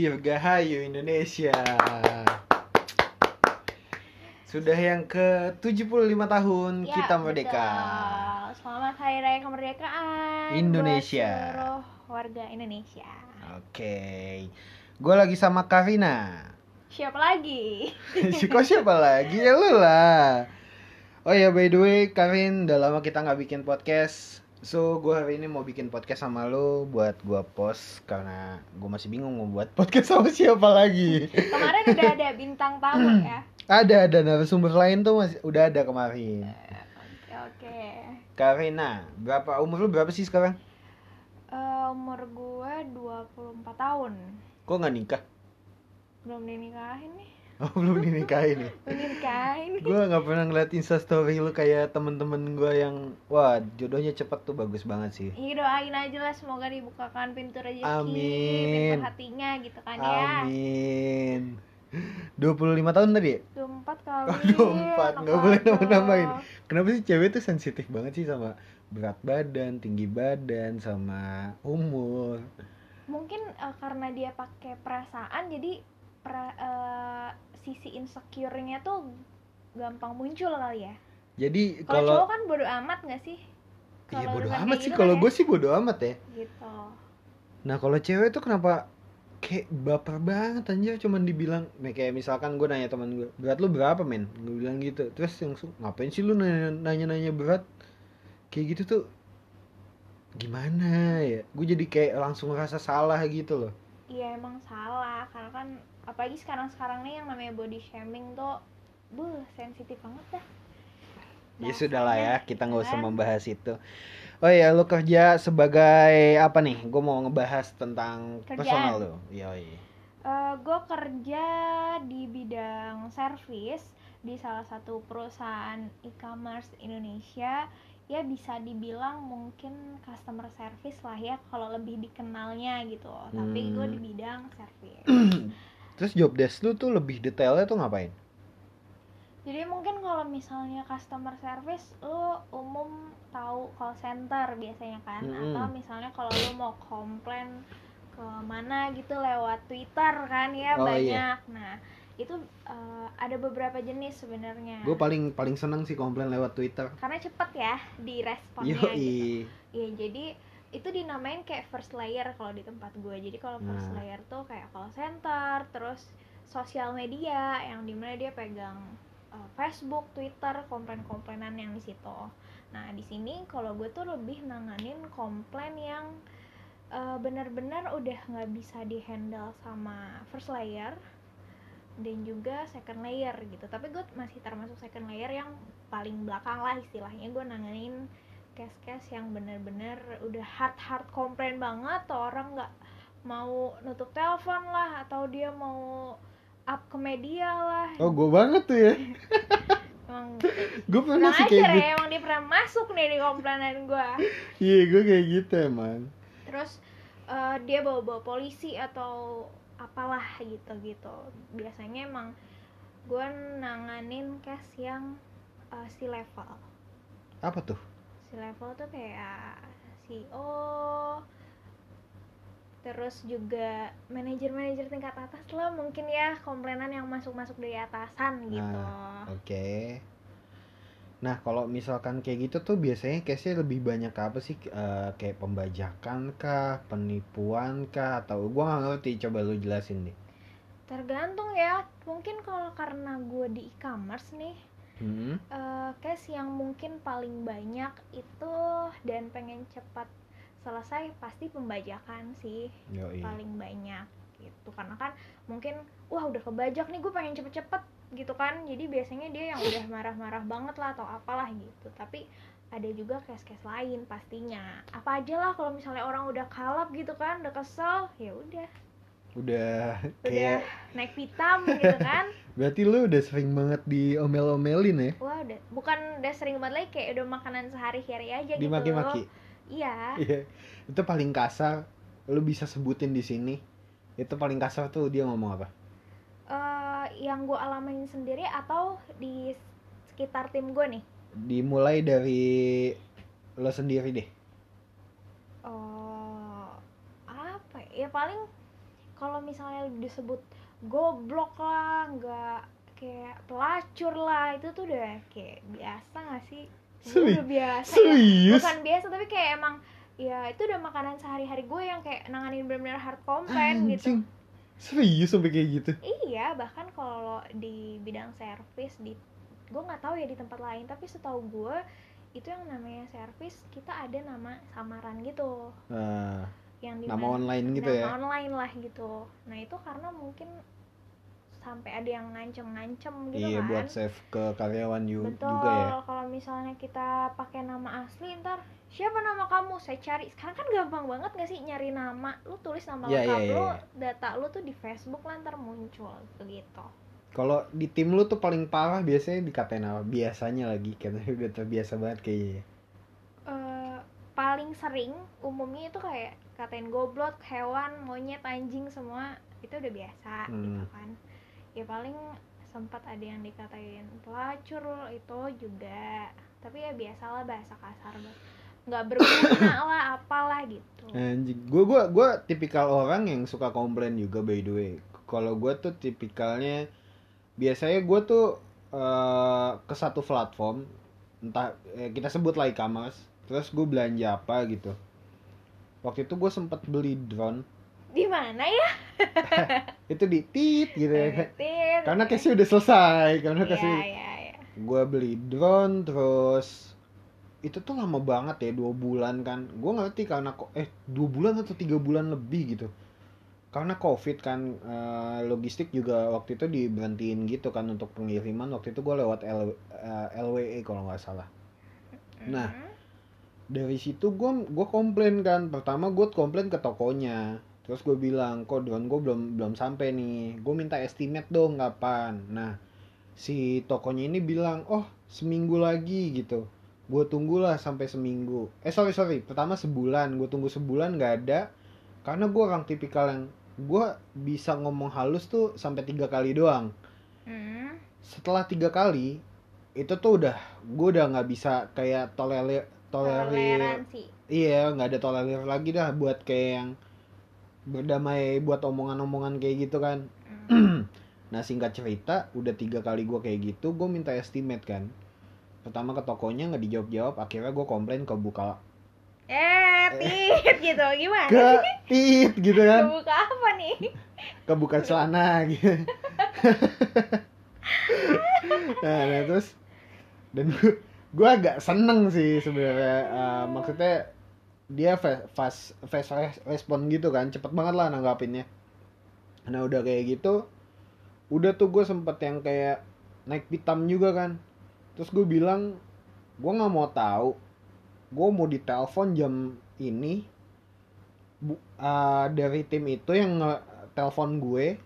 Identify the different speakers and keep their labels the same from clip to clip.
Speaker 1: Dirgahayu Indonesia. Sudah yang ke 75 tahun
Speaker 2: Ya,
Speaker 1: kita merdeka.
Speaker 2: betul. Selamat Hari Raya Kemerdekaan
Speaker 1: Indonesia.
Speaker 2: buat seluruh warga Indonesia.
Speaker 1: Oke. Gue lagi sama Karina.
Speaker 2: Siapa lagi?
Speaker 1: Kok siapa lagi? Ya lu lah. Oh ya by the way, Karin, udah lama kita nggak bikin podcast. So, gue hari ini mau bikin podcast sama lu buat gue post karena gue masih bingung mau buat podcast sama siapa lagi.
Speaker 2: Kemarin udah ada bintang tamu ya.
Speaker 1: ada ada narasumber lain tuh masih udah ada kemarin.
Speaker 2: Oke oke.
Speaker 1: Karina, berapa umur lu berapa sih sekarang?
Speaker 2: Eh, umur gue 24 tahun.
Speaker 1: Kok nggak nikah?
Speaker 2: Belum dinikahin nih.
Speaker 1: Oh, belum dinikahin ya?
Speaker 2: Belum dinikahin.
Speaker 1: gue nggak pernah ngeliat instastory lu kayak temen-temen gue yang wah jodohnya cepet tuh bagus banget sih.
Speaker 2: Iya doain aja lah semoga dibukakan pintu rezeki,
Speaker 1: Amin.
Speaker 2: pintu hatinya gitu kan ya.
Speaker 1: Amin. 25 tahun tadi ya?
Speaker 2: 24 kali.
Speaker 1: Oh, 24, nggak boleh nambah-nambahin. Kenapa sih cewek tuh sensitif banget sih sama berat badan, tinggi badan, sama umur?
Speaker 2: Mungkin eh, karena dia pakai perasaan jadi pra- eh, sisi insecure-nya tuh gampang muncul kali ya.
Speaker 1: Jadi
Speaker 2: Kalau cowok kan bodo amat gak sih?
Speaker 1: Iya bodo amat sih
Speaker 2: gitu
Speaker 1: kalau
Speaker 2: kan
Speaker 1: gue sih bodo amat ya.
Speaker 2: ya? Gitu.
Speaker 1: Nah kalau cewek tuh kenapa kayak baper banget anjir cuman dibilang kayak misalkan gue nanya teman gue berat lu berapa men gue bilang gitu terus langsung ngapain sih lu nanya nanya, nanya berat kayak gitu tuh gimana ya gue jadi kayak langsung ngerasa salah gitu loh
Speaker 2: Iya emang salah karena kan apalagi sekarang-sekarang nih yang namanya body shaming tuh buh sensitif banget dah.
Speaker 1: ya sudah lah ya kita nggak usah
Speaker 2: kan.
Speaker 1: membahas itu oh ya lu kerja sebagai apa nih gue mau ngebahas tentang
Speaker 2: Kerjaan.
Speaker 1: personal lu Yoi.
Speaker 2: gue Eh, kerja di bidang service di salah satu perusahaan e-commerce Indonesia ya bisa dibilang mungkin customer service lah ya kalau lebih dikenalnya gitu tapi gue
Speaker 1: Hmm.
Speaker 2: di bidang service
Speaker 1: terus job desk lu tuh lebih detailnya tuh ngapain
Speaker 2: jadi mungkin kalau misalnya customer service lu umum tahu call center biasanya kan
Speaker 1: Mm-mm.
Speaker 2: atau misalnya kalau lu mau komplain ke mana gitu lewat Twitter kan ya
Speaker 1: Oh,
Speaker 2: banyak
Speaker 1: iya.
Speaker 2: nah itu eh, ada beberapa jenis sebenarnya
Speaker 1: gue paling paling seneng sih komplain lewat twitter
Speaker 2: karena cepet ya diresponnya
Speaker 1: Yoi.
Speaker 2: gitu Iya jadi itu dinamain kayak first layer kalau di tempat gue jadi kalau first
Speaker 1: Nah.
Speaker 2: layer tuh kayak call center terus sosial media yang di mana dia pegang uh, Facebook, Twitter, komplain-komplainan yang di situ. Nah di sini kalau gue tuh lebih nanganin komplain yang uh, benar-benar udah nggak bisa dihandle sama first layer dan juga second layer gitu. Tapi gue masih termasuk second layer yang paling belakang lah istilahnya. Gue nanganin case-case yang bener-bener udah hard hard komplain banget. Tuh orang nggak mau nutup telepon lah atau dia mau up ke media lah.
Speaker 1: Oh gue banget tuh ya.
Speaker 2: Emang
Speaker 1: gue pernah sih kayak
Speaker 2: ya
Speaker 1: gitu.
Speaker 2: emang dia pernah masuk nih di komplainan gue
Speaker 1: iya gue kayak gitu emang.
Speaker 2: Terus eh, dia bawa-bawa polisi atau apalah gitu gitu. Biasanya emang gue nanganin case yang eh, si level.
Speaker 1: Apa tuh?
Speaker 2: Si level tuh kayak CEO terus juga manajer-manajer tingkat atas lah mungkin ya komplainan yang masuk-masuk dari atasan gitu.
Speaker 1: Nah, oke nah kalau misalkan kayak gitu tuh biasanya case-nya lebih banyak ke apa sih? Eh, kayak pembajakan kah penipuan kah atau gue nggak ngerti. Coba lu jelasin deh.
Speaker 2: Tergantung ya. Mungkin kalau karena gue di e-commerce nih
Speaker 1: hmm?
Speaker 2: eh, case yang mungkin paling banyak itu dan pengen cepat selesai pasti pembajakan sih.
Speaker 1: Yoi.
Speaker 2: paling banyak gitu. Karena kan mungkin wah udah kebajak nih gue pengen cepet-cepet gitu kan. Jadi biasanya dia yang udah marah-marah banget lah atau apalah gitu. Tapi ada juga case-case lain pastinya. Apa aja lah kalau misalnya orang udah kalap gitu kan udah kesel ya udah.
Speaker 1: Udah
Speaker 2: udah
Speaker 1: kayak
Speaker 2: naik pitam gitu kan.
Speaker 1: Berarti lu udah sering banget diomel-omelin ya?
Speaker 2: Wah udah. Bukan udah sering banget lagi kayak udah makanan sehari-hari aja gitu
Speaker 1: dimaki-maki?
Speaker 2: iya.
Speaker 1: Iya, itu paling kasar. Lu bisa sebutin di sini. Itu paling kasar tuh dia ngomong apa?
Speaker 2: Yang gue alamin sendiri atau di sekitar tim gue nih
Speaker 1: Dimulai dari lo sendiri deh.
Speaker 2: oh apa ya? ya paling kalau misalnya disebut goblok lah nggak kayak pelacur lah itu tuh udah kayak biasa gak sih
Speaker 1: Seri-
Speaker 2: udah biasa ya.
Speaker 1: serius
Speaker 2: bukan biasa tapi kayak emang ya itu udah makanan sehari-hari gue yang kayak nanganin bener-bener hard complaint gitu
Speaker 1: anjing serius sampai kayak gitu?
Speaker 2: Iya bahkan kalau di bidang servis di gue nggak tahu ya di tempat lain tapi setahu gue itu yang namanya servis kita ada nama samaran gitu.
Speaker 1: Nah,
Speaker 2: yang di
Speaker 1: nama online gitu
Speaker 2: nama
Speaker 1: ya?
Speaker 2: online lah gitu. Nah itu karena mungkin sampai ada yang ngancem-ngancem gitu
Speaker 1: iya
Speaker 2: kan.
Speaker 1: buat save ke karyawan
Speaker 2: betul
Speaker 1: juga ya?
Speaker 2: Kalau misalnya kita pakai nama asli ntar siapa nama kamu? Saya cari. Sekarang kan gampang banget gak sih nyari nama? Lu tulis nama
Speaker 1: Iya,
Speaker 2: lengkap
Speaker 1: iya,
Speaker 2: lu
Speaker 1: iya.
Speaker 2: data lu tuh di Facebook lah ntar muncul begitu.
Speaker 1: Kalau di tim lu tuh paling parah biasanya dikatain apa? Biasanya lagi karena udah terbiasa banget kayaknya.
Speaker 2: Eh, paling sering umumnya itu kayak katain goblok hewan monyet anjing semua. Itu udah biasa gitu
Speaker 1: Hmm.
Speaker 2: kan. Ya paling sempat ada yang dikatain pelacur itu juga. Tapi ya biasalah bahasa kasar banget nggak berguna lah apalah gitu
Speaker 1: Anjing, gue gua gua tipikal orang yang suka komplain juga by the way. Kalau gue tuh tipikalnya biasanya gue tuh eh, ke satu platform, entah eh, kita sebut lah e-commerce, terus gue belanja apa gitu. Waktu itu gue sempet beli drone,
Speaker 2: di mana ya
Speaker 1: itu di tit gitu ya.
Speaker 2: Tit.
Speaker 1: Karena case udah selesai, karena
Speaker 2: Iya,
Speaker 1: case
Speaker 2: iya, iya.
Speaker 1: gue beli drone terus itu tuh lama banget ya dua bulan kan. Gue ngerti karena kok eh dua bulan atau tiga bulan lebih gitu. Karena covid kan eh, logistik juga waktu itu diberhentiin gitu kan untuk pengiriman. Waktu itu gue lewat L, eh, LWE kalau nggak salah. Nah.
Speaker 2: Mhm.
Speaker 1: dari situ gue gue komplain kan. Pertama gue komplain ke tokonya. Terus gue bilang kok drone gue belum belum sampai nih. Gue minta estimate dong kapan. Nah si tokonya ini bilang oh seminggu lagi gitu gue tunggulah sampai seminggu. Eh sorry sorry. Pertama sebulan. Gue tunggu sebulan nggak ada. Karena gue orang tipikal yang gue bisa ngomong halus tuh sampai tiga kali doang.
Speaker 2: Mhm.
Speaker 1: setelah tiga kali itu tuh udah gue udah nggak bisa kayak tolerir tolerir iya nggak ada tolerir lagi dah buat kayak yang berdamai buat omongan-omongan kayak gitu kan.
Speaker 2: Mhm.
Speaker 1: nah singkat cerita udah tiga kali gue kayak gitu gue minta estimate kan pertama ke tokonya nggak dijawab jawab akhirnya gue komplain ke buka.
Speaker 2: Eh tit gitu gimana
Speaker 1: ke tit gitu kan.
Speaker 2: Buka apa nih?
Speaker 1: Ke buka celana gitu. Nah, nah, terus dan gue gue agak seneng sih sebenarnya. Eh, maksudnya dia fa- fast fast res- respon gitu kan cepet banget lah nanggapinnya. Nah udah kayak gitu udah tuh gue sempet yang kayak naik pitam juga kan terus gue bilang gue nggak mau tahu. Gue mau ditelepon jam ini. Bu, eh, dari tim itu yang telepon gue.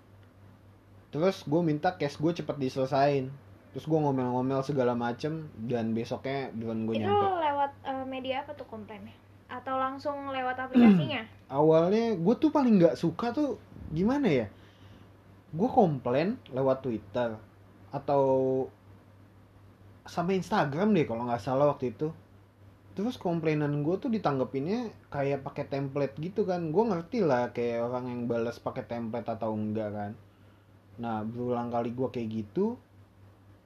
Speaker 1: Terus gue minta cash gue cepet diselesain. Terus gue ngomel-ngomel segala macem dan besoknya drone gue
Speaker 2: itu
Speaker 1: nyampe.
Speaker 2: lewat eh, media apa tuh komplainnya? Atau langsung lewat aplikasinya?
Speaker 1: Awalnya gue tuh paling nggak suka tuh gimana ya? Gue komplain lewat twitter atau sama instagram deh kalau nggak salah waktu itu. Terus komplainan gue tuh ditanggepinnya kayak pakai template gitu kan. Gue ngerti lah kayak orang yang balas pakai template atau enggak kan. Nah berulang kali gue kayak gitu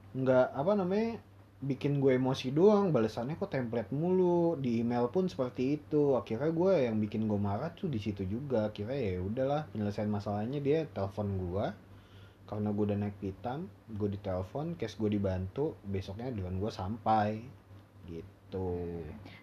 Speaker 1: nggak apa namanya bikin gue emosi doang. Balasannya kok template mulu di email pun seperti itu. Akhirnya gue yang bikin gue marah tuh di situ juga. Akhirnya ya udahlah penyelesaian masalahnya dia telepon gue karena gue udah naik hitam gue ditelepon cash gue dibantu besoknya dengan gue sampai. Gitu.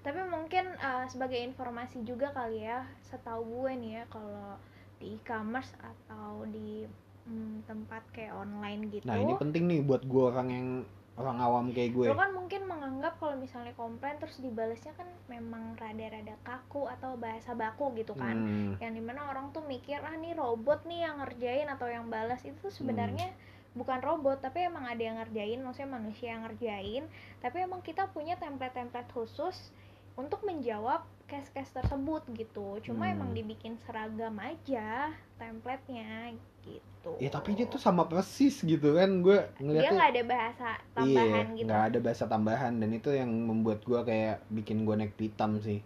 Speaker 2: Tapi mungkin eh, sebagai informasi juga kali ya setahu gue nih ya kalau di e-commerce atau di mm, tempat kayak online gitu.
Speaker 1: Nah ini penting nih buat gue orang yang orang awam kayak gue.
Speaker 2: Lo kan mungkin menganggap kalau misalnya komplain terus dibalasnya kan memang rada-rada kaku atau bahasa baku gitu kan.
Speaker 1: Hmm,
Speaker 2: yang di mana orang tuh mikir ah nih robot nih yang ngerjain atau yang balas. Itu tuh sebenarnya bukan robot tapi emang ada yang ngerjain maksudnya manusia yang ngerjain. Tapi emang kita punya template-template khusus untuk menjawab case-case tersebut gitu. Cuma
Speaker 1: Hmm.
Speaker 2: emang dibikin seragam aja template-nya gitu.
Speaker 1: Ya tapi dia tuh sama persis gitu kan gue
Speaker 2: dia
Speaker 1: ngeliatnya
Speaker 2: nggak ada bahasa tambahan
Speaker 1: iya,
Speaker 2: gitu.
Speaker 1: nggak ada bahasa tambahan dan itu yang membuat gue kayak bikin gue naik pitam sih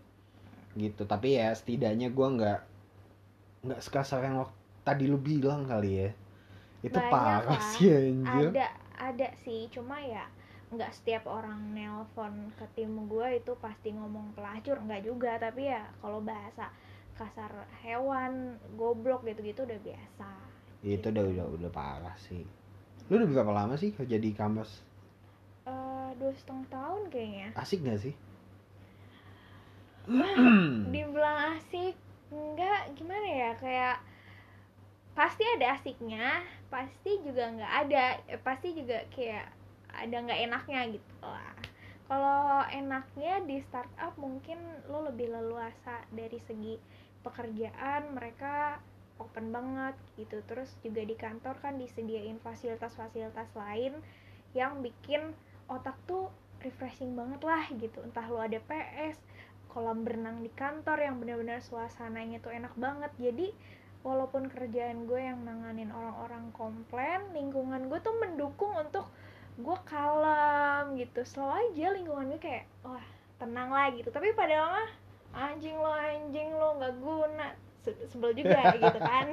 Speaker 1: gitu. Tapi ya setidaknya gue nggak nggak sekasar yang wak- tadi lu bilang kali ya. Itu
Speaker 2: Banyak
Speaker 1: parah
Speaker 2: lah.
Speaker 1: sih anjir.
Speaker 2: Ada ada sih. Cuma ya nggak setiap orang nelpon ke tim gue itu pasti ngomong pelacur. Nggak juga. Tapi ya kalau bahasa kasar hewan goblok gitu-gitu udah biasa
Speaker 1: itu udah udah udah parah sih. Lu udah berapa lama sih kerja di kampus?
Speaker 2: Eh, dua setengah tahun kayaknya.
Speaker 1: Asik gak sih?
Speaker 2: Dibilang asik enggak gimana ya kayak pasti ada asiknya pasti juga nggak ada eh, pasti juga kayak ada nggak enaknya gitu lah. Kalau enaknya di startup mungkin lo lebih leluasa dari segi pekerjaan mereka open banget gitu. Terus juga di kantor kan disediain fasilitas-fasilitas lain yang bikin otak tuh refreshing banget lah gitu. Entah lo ada PS kolam berenang di kantor yang benar-benar suasananya tuh enak banget. Jadi walaupun kerjaan gue yang nanganin orang-orang komplain lingkungan gue tuh mendukung untuk gue kalem gitu. Selalu aja lingkungan gue kayak wah tenang lah gitu. Tapi padahal mah anjing lo anjing lo nggak guna sebel juga gitu kan.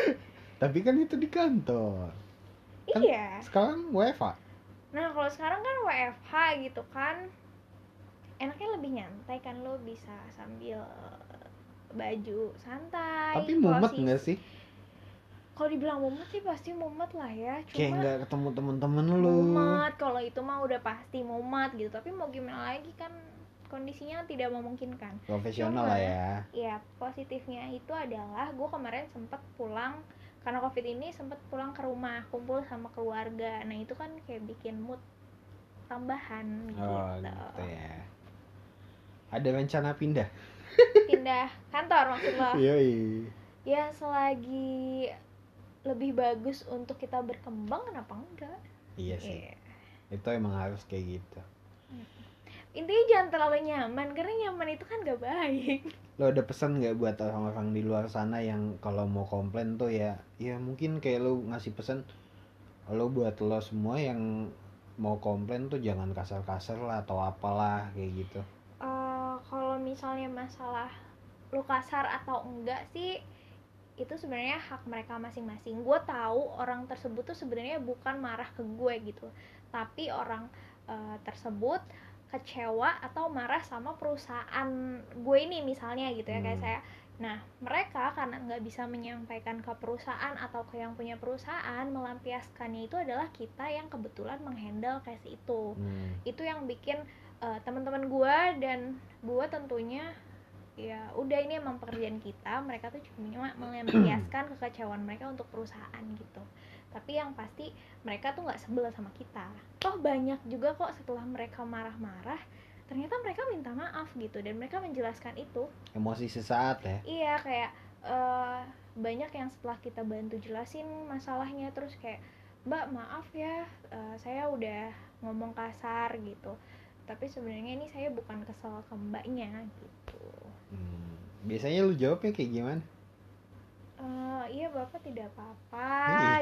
Speaker 1: Tapi kan itu di kantor. Kan-
Speaker 2: iya.
Speaker 1: sekarang WFA
Speaker 2: nah kalau sekarang kan WFH gitu kan. Enaknya lebih nyantai kan lo bisa sambil baju santai
Speaker 1: tapi mumet nggak sih?
Speaker 2: Kalau dibilang mumet sih pasti mumet lah ya
Speaker 1: kayak
Speaker 2: cuma
Speaker 1: nggak ketemu temen-temen lu
Speaker 2: mumet kalau itu mah udah pasti mumet gitu. Tapi mau gimana lagi kan kondisinya tidak memungkinkan.
Speaker 1: Profesional
Speaker 2: Cuma-
Speaker 1: lah ya.
Speaker 2: ya positifnya itu adalah gue kemarin sempet pulang karena covid ini sempet pulang ke rumah kumpul sama keluarga. Nah itu kan kayak bikin mood tambahan gitu.
Speaker 1: Oh gitu ya. Ada rencana pindah?
Speaker 2: Pindah kantor maksud lo?
Speaker 1: Yoi.
Speaker 2: ya selagi lebih bagus untuk kita berkembang kenapa enggak?
Speaker 1: Iya sih.
Speaker 2: Iya.
Speaker 1: itu emang harus kayak gitu
Speaker 2: intinya jangan terlalu nyaman karena nyaman itu kan gak baik.
Speaker 1: Lo ada pesan nggak buat orang-orang di luar sana yang kalau mau komplain tuh ya ya mungkin kayak lo ngasih pesan lo buat lo semua yang mau komplain tuh jangan kasar-kasar lah atau apalah kayak gitu.
Speaker 2: Eh, kalau misalnya masalah lu kasar atau enggak sih itu sebenarnya hak mereka masing-masing. Gue tahu orang tersebut tuh sebenarnya bukan marah ke gue gitu. Tapi orang eh, tersebut kecewa atau marah sama perusahaan gue ini misalnya gitu ya kayak
Speaker 1: Hmm.
Speaker 2: saya nah mereka karena nggak bisa menyampaikan ke perusahaan atau ke yang punya perusahaan melampiaskannya itu adalah kita yang kebetulan menghandle case itu
Speaker 1: Hmm.
Speaker 2: itu yang bikin eh, teman-teman gue dan gue tentunya ya udah ini emang pekerjaan kita mereka tuh cuma melampiaskan kekecewaan mereka untuk perusahaan gitu tapi yang pasti mereka tuh nggak sebel sama kita. Toh banyak juga kok setelah mereka marah-marah ternyata mereka minta maaf gitu dan mereka menjelaskan itu.
Speaker 1: Emosi sesaat ya.
Speaker 2: Iya kayak eh, banyak yang setelah kita bantu jelasin masalahnya terus kayak mbak maaf ya eh, saya udah ngomong kasar gitu. Tapi sebenarnya ini saya bukan kesel ke mbaknya gitu.
Speaker 1: Hmm. biasanya lu jawabnya kayak gimana
Speaker 2: Eh, iya bapak tidak apa-apa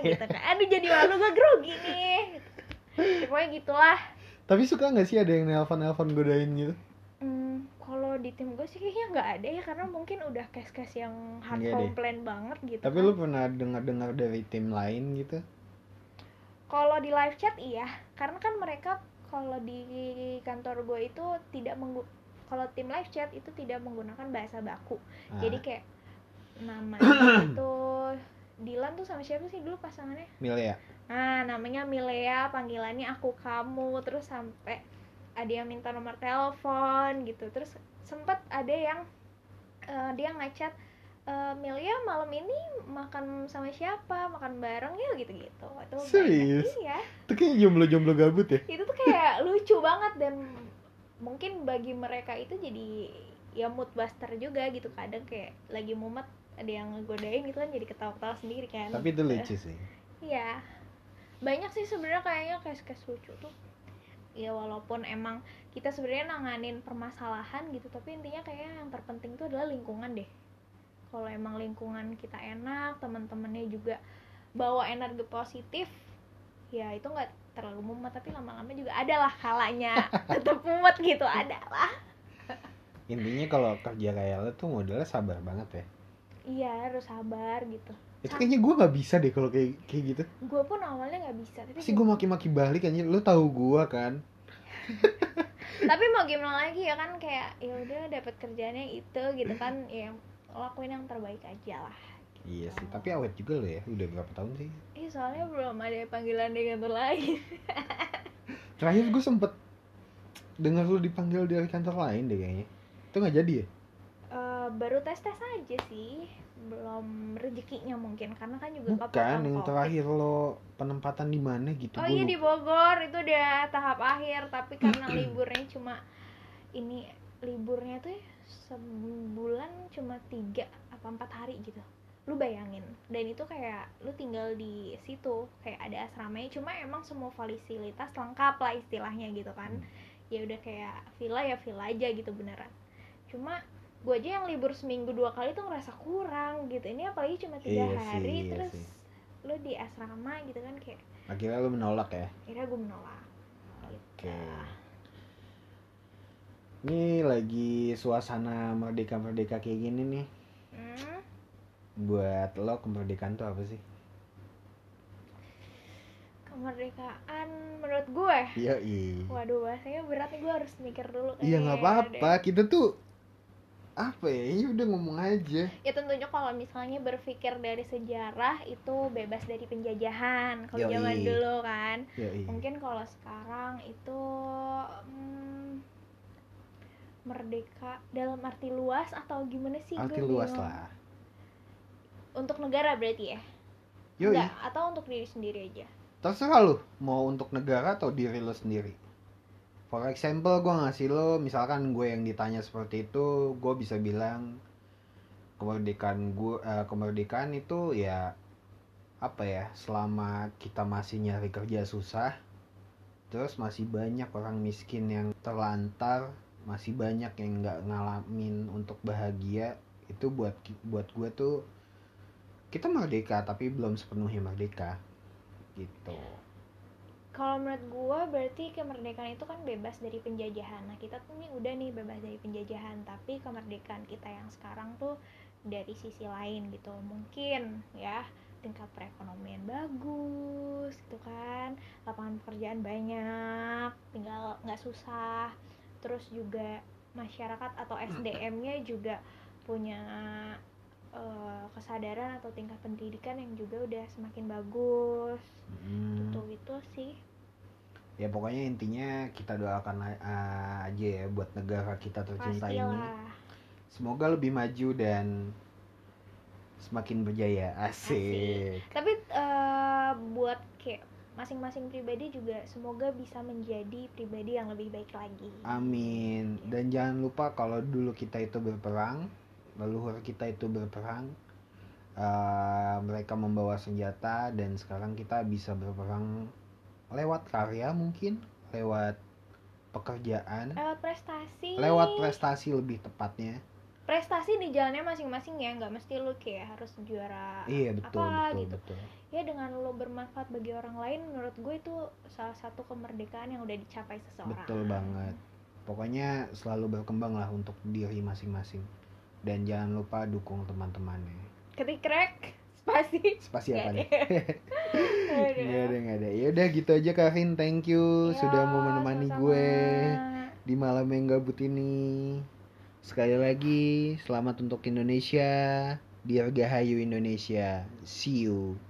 Speaker 1: Iya.
Speaker 2: gitu kan. Aduh jadi malu gue grogi nih. Ya, pokoknya gitulah.
Speaker 1: Tapi suka nggak sih ada yang nelpon nelpon godain gitu?
Speaker 2: Hmm, kalau di tim gue sih kayaknya nggak ada ya karena mungkin udah case-case yang hard
Speaker 1: Iya deh.
Speaker 2: complain banget gitu
Speaker 1: tapi
Speaker 2: kan.
Speaker 1: lu pernah dengar-dengar dari tim lain gitu?
Speaker 2: Kalau di live chat iya. Karena kan mereka kalau di kantor gue itu tidak menggu kalau tim live chat itu tidak menggunakan bahasa baku.
Speaker 1: Ah,
Speaker 2: jadi kayak namanya itu? Dilan tuh sama siapa sih dulu pasangannya?
Speaker 1: Milea.
Speaker 2: Nah namanya Milea panggilannya aku kamu. Terus sampai ada yang minta nomor telepon gitu. Terus sempet ada yang eh, dia ngechat eh, Milea malam ini makan sama siapa? Makan bareng ya? Gitu gitu itu.
Speaker 1: Serius?
Speaker 2: iya.
Speaker 1: Itu kayak jomblo-jomblo gabut ya?
Speaker 2: Itu tuh kayak lucu banget dan mungkin bagi mereka itu jadi ya mood buster juga gitu. Kadang kayak lagi mumet ada yang ngegodain gitu kan jadi ketawa-ketawa sendiri kan.
Speaker 1: Tapi itu lucu sih.
Speaker 2: iya. Banyak sih sebenarnya kayaknya case-case lucu tuh. Ya walaupun emang kita sebenarnya nanganin permasalahan gitu tapi intinya kayaknya yang terpenting tuh adalah lingkungan deh. Kalau emang lingkungan kita enak teman-temannya juga bawa energi positif ya itu nggak terlalu mumet tapi lama-lama juga ada lah kalanya. Tetap mumet gitu ada lah.
Speaker 1: Intinya kalau kerja kayak lo tuh modelnya sabar banget ya
Speaker 2: iya harus sabar gitu.
Speaker 1: Itu kayaknya gue nggak bisa deh kalau kayak kayak gitu.
Speaker 2: Gue pun awalnya nggak bisa tapi
Speaker 1: pasti gue maki-maki balik anjir. Lu tahu gue kan?
Speaker 2: Tapi mau gimana lagi ya kan kayak ya udah dapat kerjanya itu gitu kan ya lakuin yang terbaik aja lah
Speaker 1: iya sih tapi awet juga lo ya udah berapa tahun sih?
Speaker 2: Ih soalnya belum ada panggilan di kantor lain
Speaker 1: terakhir gue sempet dengar lu dipanggil dari kantor lain deh kayaknya. Itu nggak jadi ya
Speaker 2: Eh, baru tes tes aja sih. Belum rezekinya mungkin karena kan juga
Speaker 1: bukan yang
Speaker 2: Covid.
Speaker 1: terakhir lo penempatan di mana gitu
Speaker 2: oh iya
Speaker 1: lupa.
Speaker 2: di Bogor. Itu udah tahap akhir tapi karena liburnya cuma ini liburnya tuh sebulan cuma tiga apa empat hari gitu. Lu bayangin dan itu kayak lu tinggal di situ kayak ada asramanya. Cuma emang semua fasilitas lengkap lah istilahnya gitu kan. Ya udah kayak villa ya villa aja gitu beneran. Cuma gue aja yang libur seminggu dua kali tuh ngerasa kurang gitu ini apalagi cuma tiga
Speaker 1: Iya sih,
Speaker 2: hari
Speaker 1: iya
Speaker 2: terus
Speaker 1: sih.
Speaker 2: lu di asrama gitu kan kayak
Speaker 1: akhirnya lo menolak ya
Speaker 2: akhirnya gue menolak
Speaker 1: Oke. Ini lagi suasana merdeka-merdeka kayak gini nih.
Speaker 2: hmm,
Speaker 1: Buat lo kemerdekaan tuh apa sih?
Speaker 2: kemerdekaan menurut gue
Speaker 1: Iya, iya.
Speaker 2: waduh bahasanya berat nih gue harus mikir dulu
Speaker 1: Iya nggak apa-apa. Kita tuh apa ya? Ya udah ngomong aja.
Speaker 2: ya tentunya kalau misalnya berpikir dari sejarah itu bebas dari penjajahan kalau
Speaker 1: Yoi.
Speaker 2: zaman dulu kan
Speaker 1: iya.
Speaker 2: mungkin kalau sekarang itu hmm, merdeka dalam arti luas atau gimana sih
Speaker 1: Arti luas
Speaker 2: bingung.
Speaker 1: lah.
Speaker 2: untuk negara berarti ya
Speaker 1: Yoi.
Speaker 2: Enggak, atau untuk diri sendiri aja
Speaker 1: Terserah lo mau untuk negara atau diri lo sendiri. For example, gue ngasih lo, misalkan gue yang ditanya seperti itu, gue bisa bilang kemerdekaan gue, eh, kemerdekaan itu ya apa ya? Selama kita masih nyari kerja susah, terus masih banyak orang miskin yang terlantar, masih banyak yang nggak ngalamin untuk bahagia, itu buat buat gue tuh kita merdeka tapi belum sepenuhnya merdeka gitu.
Speaker 2: Kalau menurut gua berarti kemerdekaan itu kan bebas dari penjajahan. Nah kita tuh nih udah nih bebas dari penjajahan tapi kemerdekaan kita yang sekarang tuh dari sisi lain gitu. Mungkin ya tingkat perekonomian bagus gitu kan lapangan pekerjaan banyak tinggal nggak susah. Terus juga masyarakat atau SDM-nya juga punya eh, kesadaran atau tingkat pendidikan yang juga udah semakin bagus
Speaker 1: Hmm.
Speaker 2: gitu gitu sih
Speaker 1: Ya pokoknya intinya kita doakan aja ya buat negara kita tercinta ini.
Speaker 2: pastilah
Speaker 1: Semoga lebih maju dan semakin berjaya. Asik.
Speaker 2: tapi eh, buat kayak masing-masing pribadi juga semoga bisa menjadi pribadi yang lebih baik lagi
Speaker 1: Amin. Dan jangan lupa kalau dulu kita itu berperang, leluhur kita itu berperang, eh, mereka membawa senjata dan sekarang kita bisa berperang lewat karya mungkin, lewat pekerjaan,
Speaker 2: lewat prestasi
Speaker 1: lewat prestasi lebih tepatnya.
Speaker 2: prestasi di jalannya masing-masing ya nggak mesti lu kayak harus juara
Speaker 1: Iya betul
Speaker 2: apa
Speaker 1: betul
Speaker 2: gitu
Speaker 1: betul.
Speaker 2: ya dengan lo bermanfaat bagi orang lain menurut gue itu salah satu kemerdekaan yang udah dicapai seseorang
Speaker 1: Betul banget. Pokoknya selalu berkembang lah untuk diri masing-masing. Dan jangan lupa dukung teman-temannya.
Speaker 2: ketik crack spasi
Speaker 1: Spasi apa nih? Nggak ada, nggak ada. Ya udah gitu aja Kevin, thank you
Speaker 2: Ya,
Speaker 1: sudah mau menemani
Speaker 2: sama-sama.
Speaker 1: gue di malam yang gabut ini. Sekali lagi, selamat untuk Indonesia. Dirgahayu Indonesia. See you.